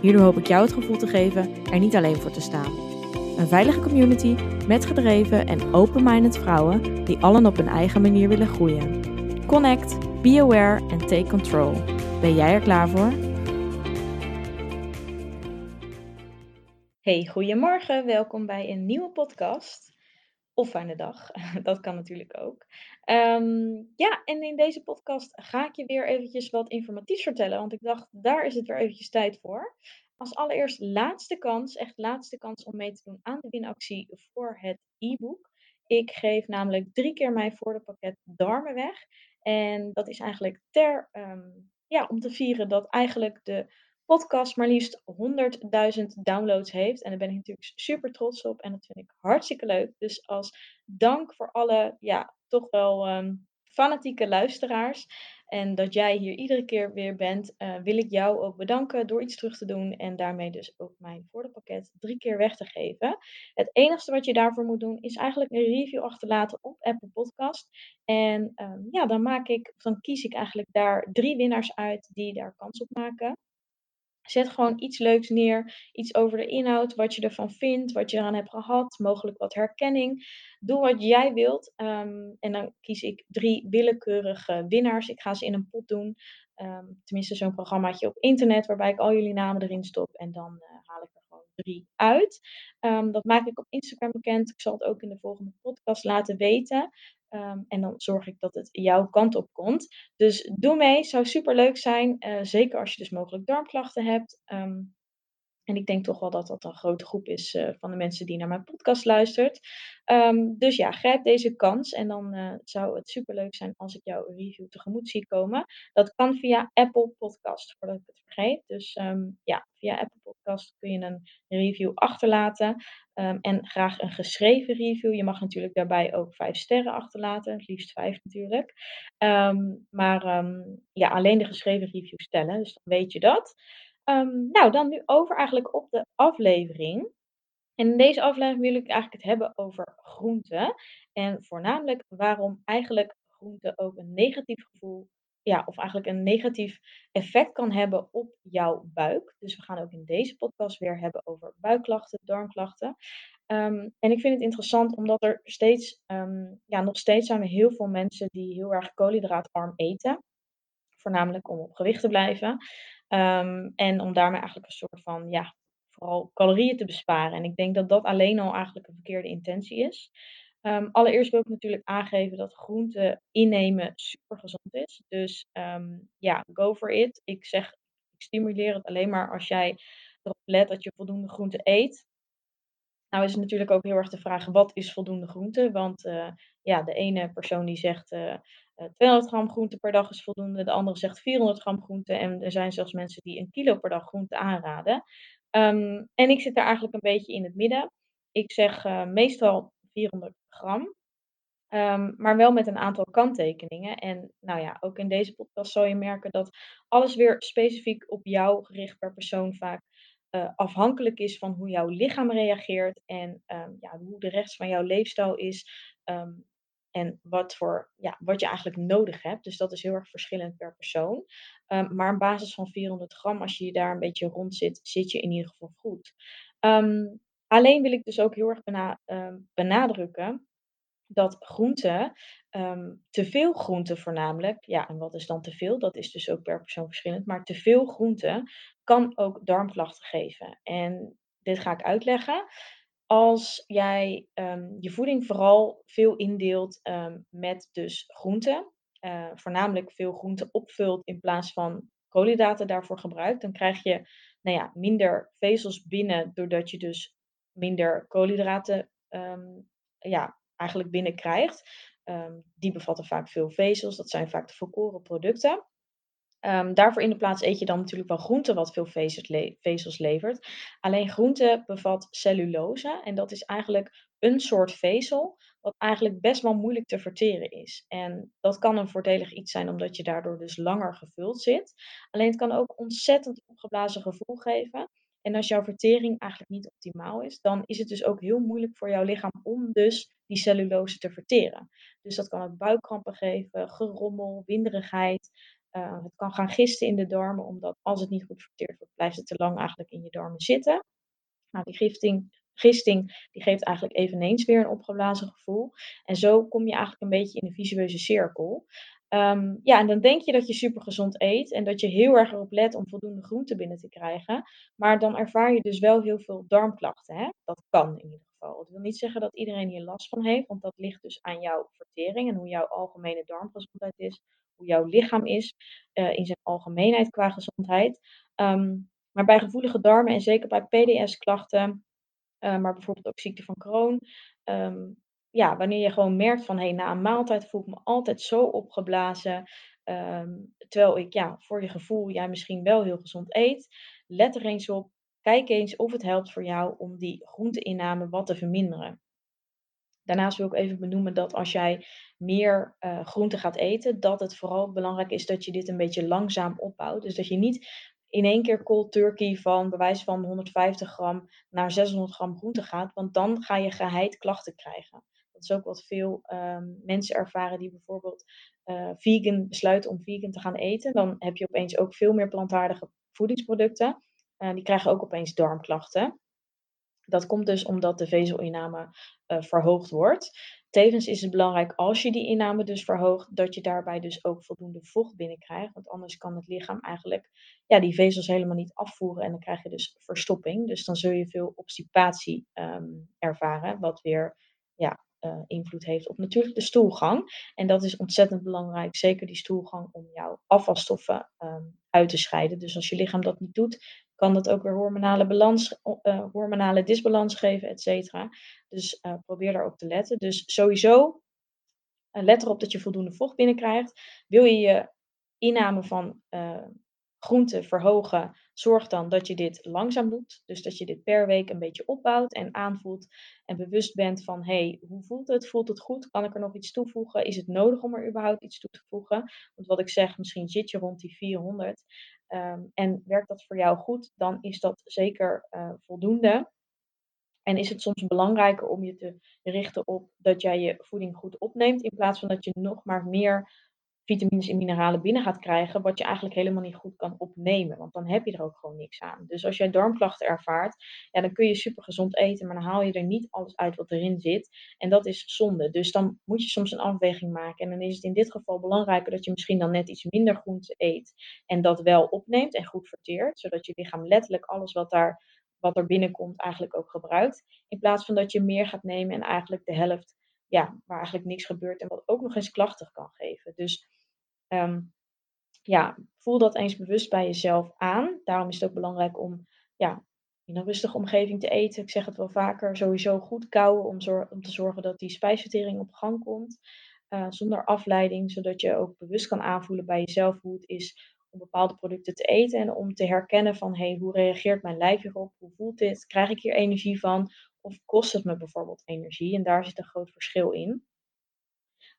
Hierdoor hoop ik jou het gevoel te geven er niet alleen voor te staan. Een veilige community met gedreven en open-minded vrouwen die allen op hun eigen manier willen groeien. Connect, be aware en take control. Ben jij er klaar voor? Hey, goedemorgen. Welkom bij een nieuwe podcast. Of fijne dag, dat kan natuurlijk ook. Ehm, ja, en in deze podcast ga ik je weer eventjes wat informatiefs vertellen, want ik dacht, daar is het weer eventjes tijd voor. Als allereerst laatste kans, echt laatste kans om mee te doen aan de winactie voor het e-book. Ik geef namelijk drie keer mijn pakket darmen weg. En dat is eigenlijk ter, ehm, ja, om te vieren dat eigenlijk de podcast maar liefst 100.000 downloads heeft. En daar ben ik natuurlijk super trots op en dat vind ik hartstikke leuk. Dus als dank voor alle, ja, toch wel um, fanatieke luisteraars. En dat jij hier iedere keer weer bent, uh, wil ik jou ook bedanken door iets terug te doen. En daarmee dus ook mijn pakket drie keer weg te geven. Het enige wat je daarvoor moet doen, is eigenlijk een review achterlaten op Apple Podcast. En um, ja, dan maak ik, dan kies ik eigenlijk daar drie winnaars uit die daar kans op maken. Zet gewoon iets leuks neer, iets over de inhoud, wat je ervan vindt, wat je eraan hebt gehad, mogelijk wat herkenning. Doe wat jij wilt um, en dan kies ik drie willekeurige winnaars. Ik ga ze in een pot doen. Um, tenminste, zo'n programmaatje op internet waarbij ik al jullie namen erin stop en dan uh, haal ik er gewoon drie uit. Um, dat maak ik op Instagram bekend. Ik zal het ook in de volgende podcast laten weten. Um, en dan zorg ik dat het jouw kant op komt. Dus doe mee, zou super leuk zijn. Uh, zeker als je dus mogelijk darmklachten hebt. Um, en ik denk toch wel dat dat een grote groep is uh, van de mensen die naar mijn podcast luistert. Um, dus ja, grijp deze kans. En dan uh, zou het super leuk zijn als ik jouw review tegemoet zie komen. Dat kan via Apple Podcast, voordat ik het vergeet. Dus um, ja, via Apple Podcast kun je een review achterlaten. Um, en graag een geschreven review. Je mag natuurlijk daarbij ook vijf sterren achterlaten. Het liefst vijf natuurlijk. maar ja, alleen de geschreven review stellen. Dus dan weet je dat. Um, nou, dan nu over eigenlijk op de aflevering. En in deze aflevering wil ik eigenlijk het hebben over groenten. En voornamelijk waarom eigenlijk groenten ook een negatief gevoel, ja, of eigenlijk een negatief effect kan hebben op jouw buik. Dus we gaan ook in deze podcast weer hebben over buikklachten, darmklachten. Um, en ik vind het interessant omdat er steeds, um, ja, nog steeds zijn er heel veel mensen die heel erg koolhydraatarm eten. Voornamelijk om op gewicht te blijven. Um, en om daarmee eigenlijk een soort van, ja, vooral calorieën te besparen. En ik denk dat dat alleen al eigenlijk een verkeerde intentie is. Um, allereerst wil ik natuurlijk aangeven dat groente innemen super gezond is. Dus um, ja, go for it. Ik zeg, ik stimuleer het alleen maar als jij erop let dat je voldoende groente eet. Nou is het natuurlijk ook heel erg de vraag, wat is voldoende groente? Want uh, ja, de ene persoon die zegt uh, 200 gram groente per dag is voldoende, de andere zegt 400 gram groente. En er zijn zelfs mensen die een kilo per dag groente aanraden. Um, en ik zit daar eigenlijk een beetje in het midden. Ik zeg uh, meestal 400 gram. Um, maar wel met een aantal kanttekeningen. En nou ja, ook in deze podcast zal je merken dat alles weer specifiek op jou gericht per persoon vaak uh, afhankelijk is van hoe jouw lichaam reageert en um, ja, hoe de rest van jouw leefstijl is. En wat, voor, ja, wat je eigenlijk nodig hebt. Dus dat is heel erg verschillend per persoon. Um, maar op basis van 400 gram, als je daar een beetje rond zit, zit je in ieder geval goed. Um, alleen wil ik dus ook heel erg um, benadrukken dat groenten, te veel groenten voornamelijk, ja, en wat is dan te veel? Dat is dus ook per persoon verschillend, maar te veel groenten kan ook darmklachten geven. En dit ga ik uitleggen als jij um, je voeding vooral veel indeelt um, met dus groenten, uh, voornamelijk veel groenten opvult in plaats van koolhydraten daarvoor gebruikt, dan krijg je nou ja, minder vezels binnen doordat je dus minder koolhydraten um, ja, eigenlijk binnenkrijgt. die bevatten vaak veel vezels, dat zijn vaak de volkoren producten. Ehm, daarvoor in de plaats eet je dan natuurlijk wel groente wat veel vezels, le- vezels levert. Alleen groente bevat cellulose en dat is eigenlijk een soort vezel wat eigenlijk best wel moeilijk te verteren is. En dat kan een voordelig iets zijn omdat je daardoor dus langer gevuld zit. Alleen het kan ook ontzettend opgeblazen gevoel geven. En als jouw vertering eigenlijk niet optimaal is, dan is het dus ook heel moeilijk voor jouw lichaam om dus die cellulose te verteren. Dus dat kan ook buikkrampen geven, gerommel, winderigheid. Uh, het kan gaan gisten in de darmen, omdat als het niet goed verteerd wordt, blijft het te lang eigenlijk in je darmen zitten. Nou, die gisting die geeft eigenlijk eveneens weer een opgeblazen gevoel. En zo kom je eigenlijk een beetje in een visueuze cirkel. Um, ja, en dan denk je dat je super gezond eet en dat je heel erg erop let om voldoende groente binnen te krijgen. Maar dan ervaar je dus wel heel veel darmklachten. Hè? Dat kan in ieder geval. Dat wil niet zeggen dat iedereen hier last van heeft, want dat ligt dus aan jouw vertering en hoe jouw algemene darmgezondheid is hoe jouw lichaam is uh, in zijn algemeenheid qua gezondheid. Um, maar bij gevoelige darmen en zeker bij PDS-klachten, uh, maar bijvoorbeeld ook ziekte van Crohn, um, ja, wanneer je gewoon merkt van hey, na een maaltijd voel ik me altijd zo opgeblazen. Um, terwijl ik ja, voor je gevoel jij misschien wel heel gezond eet. Let er eens op. Kijk eens of het helpt voor jou om die groenteinname wat te verminderen. Daarnaast wil ik even benoemen dat als jij meer uh, groente gaat eten, dat het vooral belangrijk is dat je dit een beetje langzaam opbouwt. Dus dat je niet in één keer cold turkey van bewijs van 150 gram naar 600 gram groente gaat, want dan ga je geheid klachten krijgen. Dat is ook wat veel um, mensen ervaren die bijvoorbeeld uh, vegan besluiten om vegan te gaan eten. Dan heb je opeens ook veel meer plantaardige voedingsproducten. Uh, die krijgen ook opeens darmklachten. Dat komt dus omdat de vezelinname uh, verhoogd wordt. Tevens is het belangrijk als je die inname dus verhoogt, dat je daarbij dus ook voldoende vocht binnenkrijgt. Want anders kan het lichaam eigenlijk ja, die vezels helemaal niet afvoeren en dan krijg je dus verstopping. Dus dan zul je veel obstipatie um, ervaren, wat weer ja, uh, invloed heeft op natuurlijk de stoelgang. En dat is ontzettend belangrijk, zeker die stoelgang, om jouw afvalstoffen um, uit te scheiden. Dus als je lichaam dat niet doet, kan dat ook weer hormonale, balans, uh, hormonale disbalans geven, et cetera. Dus uh, probeer daarop te letten. Dus sowieso, uh, let erop dat je voldoende vocht binnenkrijgt. Wil je je inname van groenten verhogen, zorg dan dat je dit langzaam doet. Dus dat je dit per week een beetje opbouwt en aanvoelt en bewust bent van, hey, hoe voelt het? Voelt het goed? Kan ik er nog iets toevoegen? Is het nodig om er überhaupt iets toe te voegen? Want wat ik zeg, misschien zit je rond die 400. Um, en werkt dat voor jou goed, dan is dat zeker uh, voldoende. En is het soms belangrijker om je te richten op dat jij je voeding goed opneemt, in plaats van dat je nog maar meer vitamines en mineralen binnen gaat krijgen, wat je eigenlijk helemaal niet goed kan opnemen. Want dan heb je er ook gewoon niks aan. Dus als jij darmklachten ervaart, ja, dan kun je super gezond eten, maar dan haal je er niet alles uit wat erin zit. En dat is zonde. Dus dan moet je soms een afweging maken. En dan is het in dit geval belangrijker dat je misschien dan net iets minder groente eet en dat wel opneemt en goed verteert, zodat je lichaam letterlijk alles wat daar wat er binnenkomt eigenlijk ook gebruikt. In plaats van dat je meer gaat nemen en eigenlijk de helft, ja, waar eigenlijk niks gebeurt en wat ook nog eens klachten kan geven. Dus um, ja, voel dat eens bewust bij jezelf aan. Daarom is het ook belangrijk om ja, in een rustige omgeving te eten. Ik zeg het wel vaker, sowieso goed kouwen om, om te zorgen dat die spijsvertering op gang komt. Uh, zonder afleiding, zodat je ook bewust kan aanvoelen bij jezelf hoe het is om bepaalde producten te eten en om te herkennen van hey, hoe reageert mijn lijf hierop? Hoe voelt dit? Krijg ik hier energie van? Of kost het me bijvoorbeeld energie? En daar zit een groot verschil in.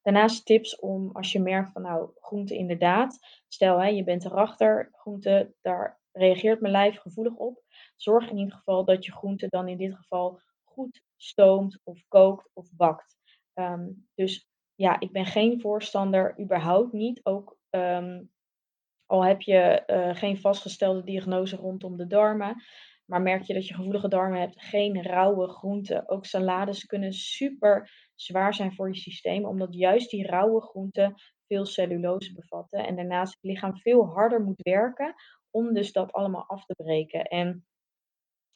Daarnaast tips om als je merkt van nou, groente inderdaad, stel hè, je bent erachter, groente, daar reageert mijn lijf gevoelig op. Zorg in ieder geval dat je groente dan in dit geval goed stoomt of kookt of bakt. Um, dus ja, ik ben geen voorstander, überhaupt niet, ook um, al heb je uh, geen vastgestelde diagnose rondom de darmen. Maar merk je dat je gevoelige darmen hebt, geen rauwe groenten. Ook salades kunnen super zwaar zijn voor je systeem, omdat juist die rauwe groenten veel cellulose bevatten. En daarnaast het lichaam veel harder moet werken om dus dat allemaal af te breken. En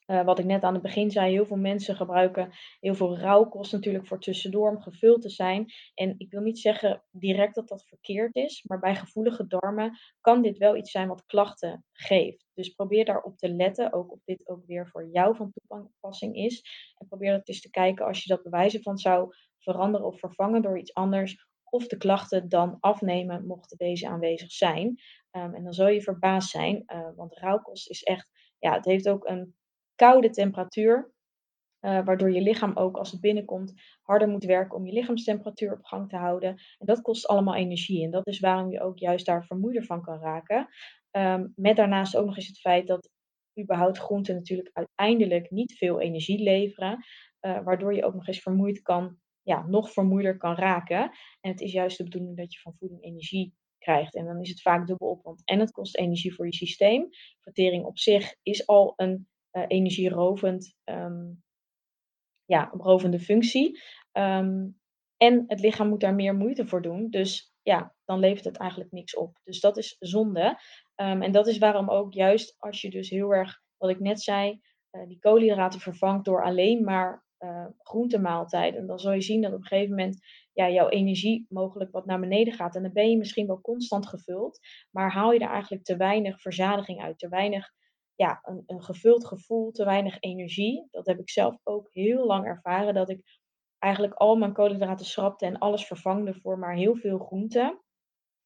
uh, wat ik net aan het begin zei, heel veel mensen gebruiken heel veel rauwkost natuurlijk voor tussendoor om gevuld te zijn. En ik wil niet zeggen direct dat dat verkeerd is, maar bij gevoelige darmen kan dit wel iets zijn wat klachten geeft. Dus probeer daarop te letten, ook of dit ook weer voor jou van toepassing is. En probeer dat eens te kijken als je dat bewijzen van zou veranderen of vervangen door iets anders, of de klachten dan afnemen mochten deze aanwezig zijn. Ehm, en dan zal je verbaasd zijn, uh, want rauwkost is echt, ja, het heeft ook een koude temperatuur. Uh, waardoor je lichaam ook als het binnenkomt harder moet werken om je lichaamstemperatuur op gang te houden. En dat kost allemaal energie. En dat is waarom je ook juist daar vermoeider van kan raken. Um, met daarnaast ook nog eens het feit dat überhaupt groenten natuurlijk uiteindelijk niet veel energie leveren. Uh, waardoor je ook nog eens vermoeid kan, ja, nog vermoeider kan raken. En het is juist de bedoeling dat je van voeding energie krijgt. En dan is het vaak dubbel op, want en het kost energie voor je systeem. Vertering op zich is al een energierovend, um, ja, rovende functie. Um, en het lichaam moet daar meer moeite voor doen. Dus ja, dan levert het eigenlijk niks op. Dus dat is zonde. Um, en dat is waarom ook juist als je dus heel erg, wat ik net zei, uh, die koolhydraten vervangt door alleen maar uh, groentemaaltijden. Dan zal je zien dat op een gegeven moment ja, jouw energie mogelijk wat naar beneden gaat. En dan ben je misschien wel constant gevuld, maar haal je er eigenlijk te weinig verzadiging uit, te weinig ja, een, een gevuld gevoel, te weinig energie. Dat heb ik zelf ook heel lang ervaren, dat ik eigenlijk al mijn koolhydraten schrapte en alles vervangde voor maar heel veel groenten.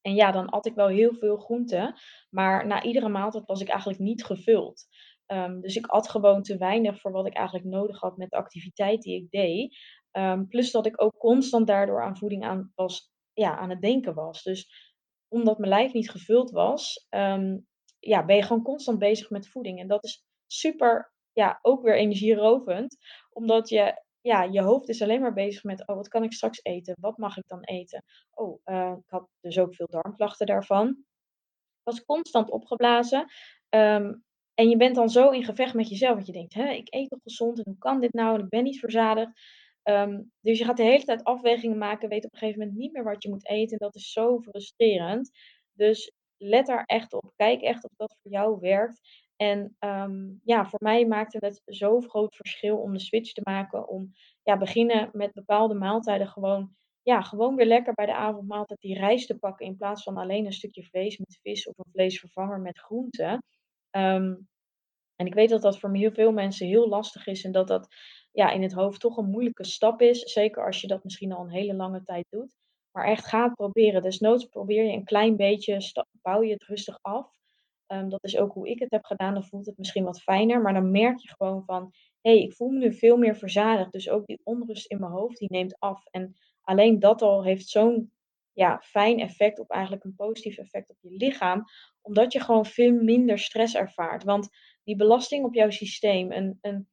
En ja, dan at ik wel heel veel groenten, maar na iedere maaltijd was ik eigenlijk niet gevuld. Um, dus ik at gewoon te weinig voor wat ik eigenlijk nodig had met de activiteit die ik deed. Um, plus dat ik ook constant daardoor aan voeding aan, was, ja, aan het denken was. Dus omdat mijn lijf niet gevuld was, um, ja, ben je gewoon constant bezig met voeding. En dat is super, ja, ook weer energierovend. Omdat je, ja, je hoofd is alleen maar bezig met, oh, wat kan ik straks eten? Wat mag ik dan eten? Oh, uh, ik had dus ook veel darmklachten daarvan. Was constant opgeblazen. Um, en je bent dan zo in gevecht met jezelf, dat je denkt, hè, ik eet toch gezond en hoe kan dit nou? En ik ben niet verzadigd. Um, dus je gaat de hele tijd afwegingen maken, weet op een gegeven moment niet meer wat je moet eten. En dat is zo frustrerend. Dus let daar echt op. Kijk echt of dat voor jou werkt. En um, ja, voor mij maakte het zo'n groot verschil om de switch te maken. Om ja, beginnen met bepaalde maaltijden gewoon, ja, gewoon weer lekker bij de avondmaaltijd die rijst te pakken. In plaats van alleen een stukje vlees met vis of een vleesvervanger met groenten. Um, en ik weet dat dat voor heel veel mensen heel lastig is en dat dat ja, in het hoofd toch een moeilijke stap is. Zeker als je dat misschien al een hele lange tijd doet. Maar echt ga het proberen. Desnoods probeer je een klein beetje, bouw je het rustig af. Um, dat is ook hoe ik het heb gedaan. Dan voelt het misschien wat fijner. Maar dan merk je gewoon van, hé, hey, ik voel me nu veel meer verzadigd. Dus ook die onrust in mijn hoofd, die neemt af. En alleen dat al heeft zo'n ja, fijn effect op eigenlijk een positief effect op je lichaam. Omdat je gewoon veel minder stress ervaart. Want die belasting op jouw systeem, een, een,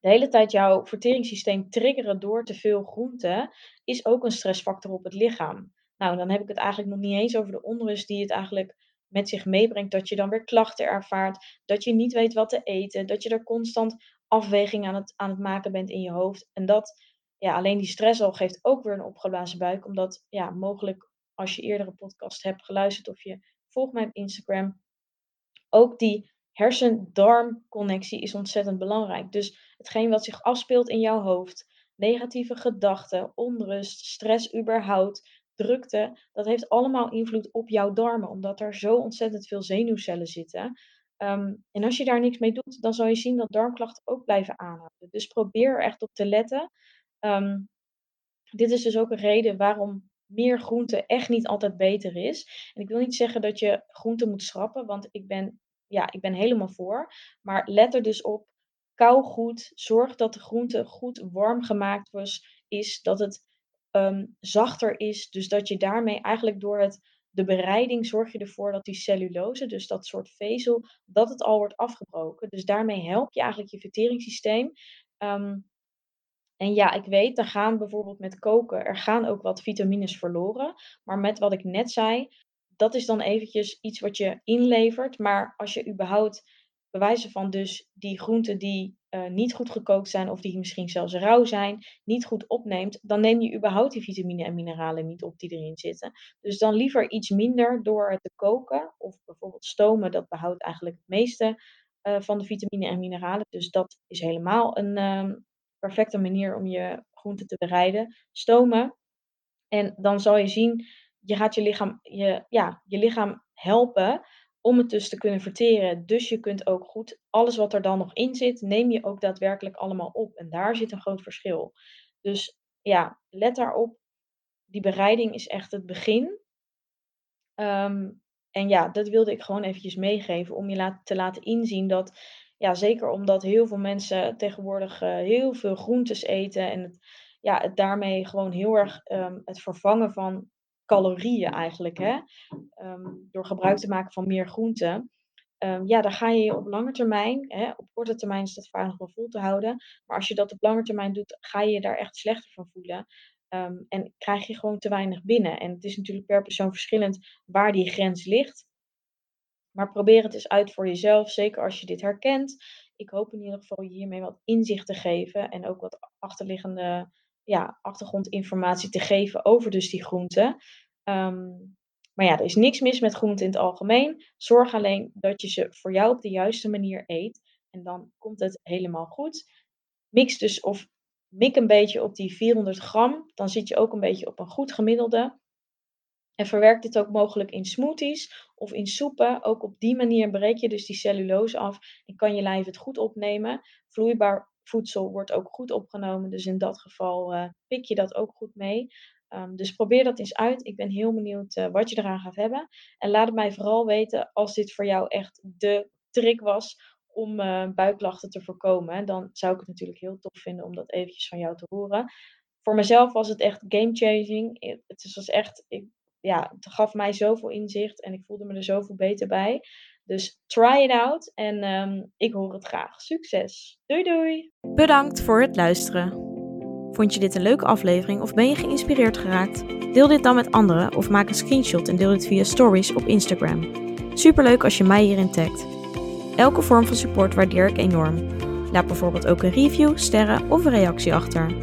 de hele tijd jouw verteringssysteem triggeren door te veel groente, is ook een stressfactor op het lichaam. Nou, dan heb ik het eigenlijk nog niet eens over de onrust die het eigenlijk met zich meebrengt. Dat je dan weer klachten ervaart, dat je niet weet wat te eten, dat je er constant afweging aan het, aan het maken bent in je hoofd. En dat, ja, alleen die stress al geeft ook weer een opgeblazen buik, omdat, ja, mogelijk als je eerdere podcast hebt geluisterd of je volgt mij op Instagram, ook die hersen-darm-connectie is ontzettend belangrijk. Dus hetgeen wat zich afspeelt in jouw hoofd, negatieve gedachten, onrust, stress überhaupt, drukte, dat heeft allemaal invloed op jouw darmen, omdat er zo ontzettend veel zenuwcellen zitten. Um, en als je daar niks mee doet, dan zal je zien dat darmklachten ook blijven aanhouden. Dus probeer er echt op te letten. Um, dit is dus ook een reden waarom meer groente echt niet altijd beter is. En ik wil niet zeggen dat je groente moet schrappen, want ik ben ja, ik ben helemaal voor. Maar let er dus op, kou goed. Zorg dat de groente goed warm gemaakt was, is. Dat het um, zachter is. Dus dat je daarmee eigenlijk door het, de bereiding zorg je ervoor dat die cellulose, dus dat soort vezel, dat het al wordt afgebroken. Dus daarmee help je eigenlijk je verteringssysteem. Um, en ja, ik weet, er gaan bijvoorbeeld met koken, er gaan ook wat vitamines verloren. Maar met wat ik net zei, dat is dan eventjes iets wat je inlevert. Maar als je überhaupt bewijzen van dus die groenten die uh, niet goed gekookt zijn of die misschien zelfs rauw zijn, niet goed opneemt, dan neem je überhaupt die vitamine en mineralen niet op die erin zitten. Dus dan liever iets minder door te koken of bijvoorbeeld stomen, dat behoudt eigenlijk het meeste uh, van de vitamine en mineralen. Dus dat is helemaal een uh, perfecte manier om je groenten te bereiden. Stomen. En dan zal je zien je gaat je lichaam, je, ja, je lichaam helpen om het dus te kunnen verteren. Dus je kunt ook goed alles wat er dan nog in zit, neem je ook daadwerkelijk allemaal op. En daar zit een groot verschil. Dus ja, let daarop. Die bereiding is echt het begin. Um, En ja, dat wilde ik gewoon eventjes meegeven om je te laten inzien dat, ja, zeker omdat heel veel mensen tegenwoordig uh, heel veel groentes eten en het, ja, het daarmee gewoon heel erg um, het vervangen van calorieën eigenlijk, hè, um, door gebruik te maken van meer groenten. Um, ja, dan ga je op lange termijn, hè, op korte termijn is dat vaak nog wel vol te houden, maar als je dat op lange termijn doet, ga je je daar echt slechter van voelen. Um, en krijg je gewoon te weinig binnen. En het is natuurlijk per persoon verschillend waar die grens ligt. Maar probeer het eens uit voor jezelf, zeker als je dit herkent. Ik hoop in ieder geval je hiermee wat inzicht te geven en ook wat achterliggende ja, achtergrondinformatie te geven over dus die groenten. Um, maar ja, er is niks mis met groenten in het algemeen. Zorg alleen dat je ze voor jou op de juiste manier eet. En dan komt het helemaal goed. Mix dus of mik een beetje op die 400 gram. Dan zit je ook een beetje op een goed gemiddelde. En verwerk dit ook mogelijk in smoothies of in soepen. Ook op die manier breek je dus die cellulose af en kan je lijf het goed opnemen. Vloeibaar voedsel wordt ook goed opgenomen, dus in dat geval uh, pik je dat ook goed mee. Um, dus probeer dat eens uit. Ik ben heel benieuwd uh, wat je eraan gaat hebben. En laat het mij vooral weten als dit voor jou echt de trick was om uh, buikklachten te voorkomen. Dan zou ik het natuurlijk heel tof vinden om dat eventjes van jou te horen. Voor mezelf was het echt game changing. Het was echt, ik, ja, het gaf mij zoveel inzicht en ik voelde me er zoveel beter bij. Dus try it out en um, ik hoor het graag. Succes! Doei doei! Bedankt voor het luisteren. Vond je dit een leuke aflevering of ben je geïnspireerd geraakt? Deel dit dan met anderen of maak een screenshot en deel dit via stories op Instagram. Superleuk als je mij hierin tagt. Elke vorm van support waardeer ik enorm. Laat bijvoorbeeld ook een review, sterren of een reactie achter.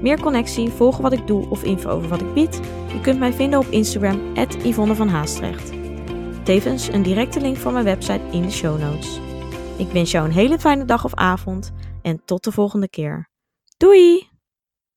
Meer connectie, volgen wat ik doe of info over wat ik bied? Je kunt mij vinden op Instagram, Yvonne van Haastrecht. Tevens een directe link van mijn website in de show notes. Ik wens jou een hele fijne dag of avond en tot de volgende keer. Doei!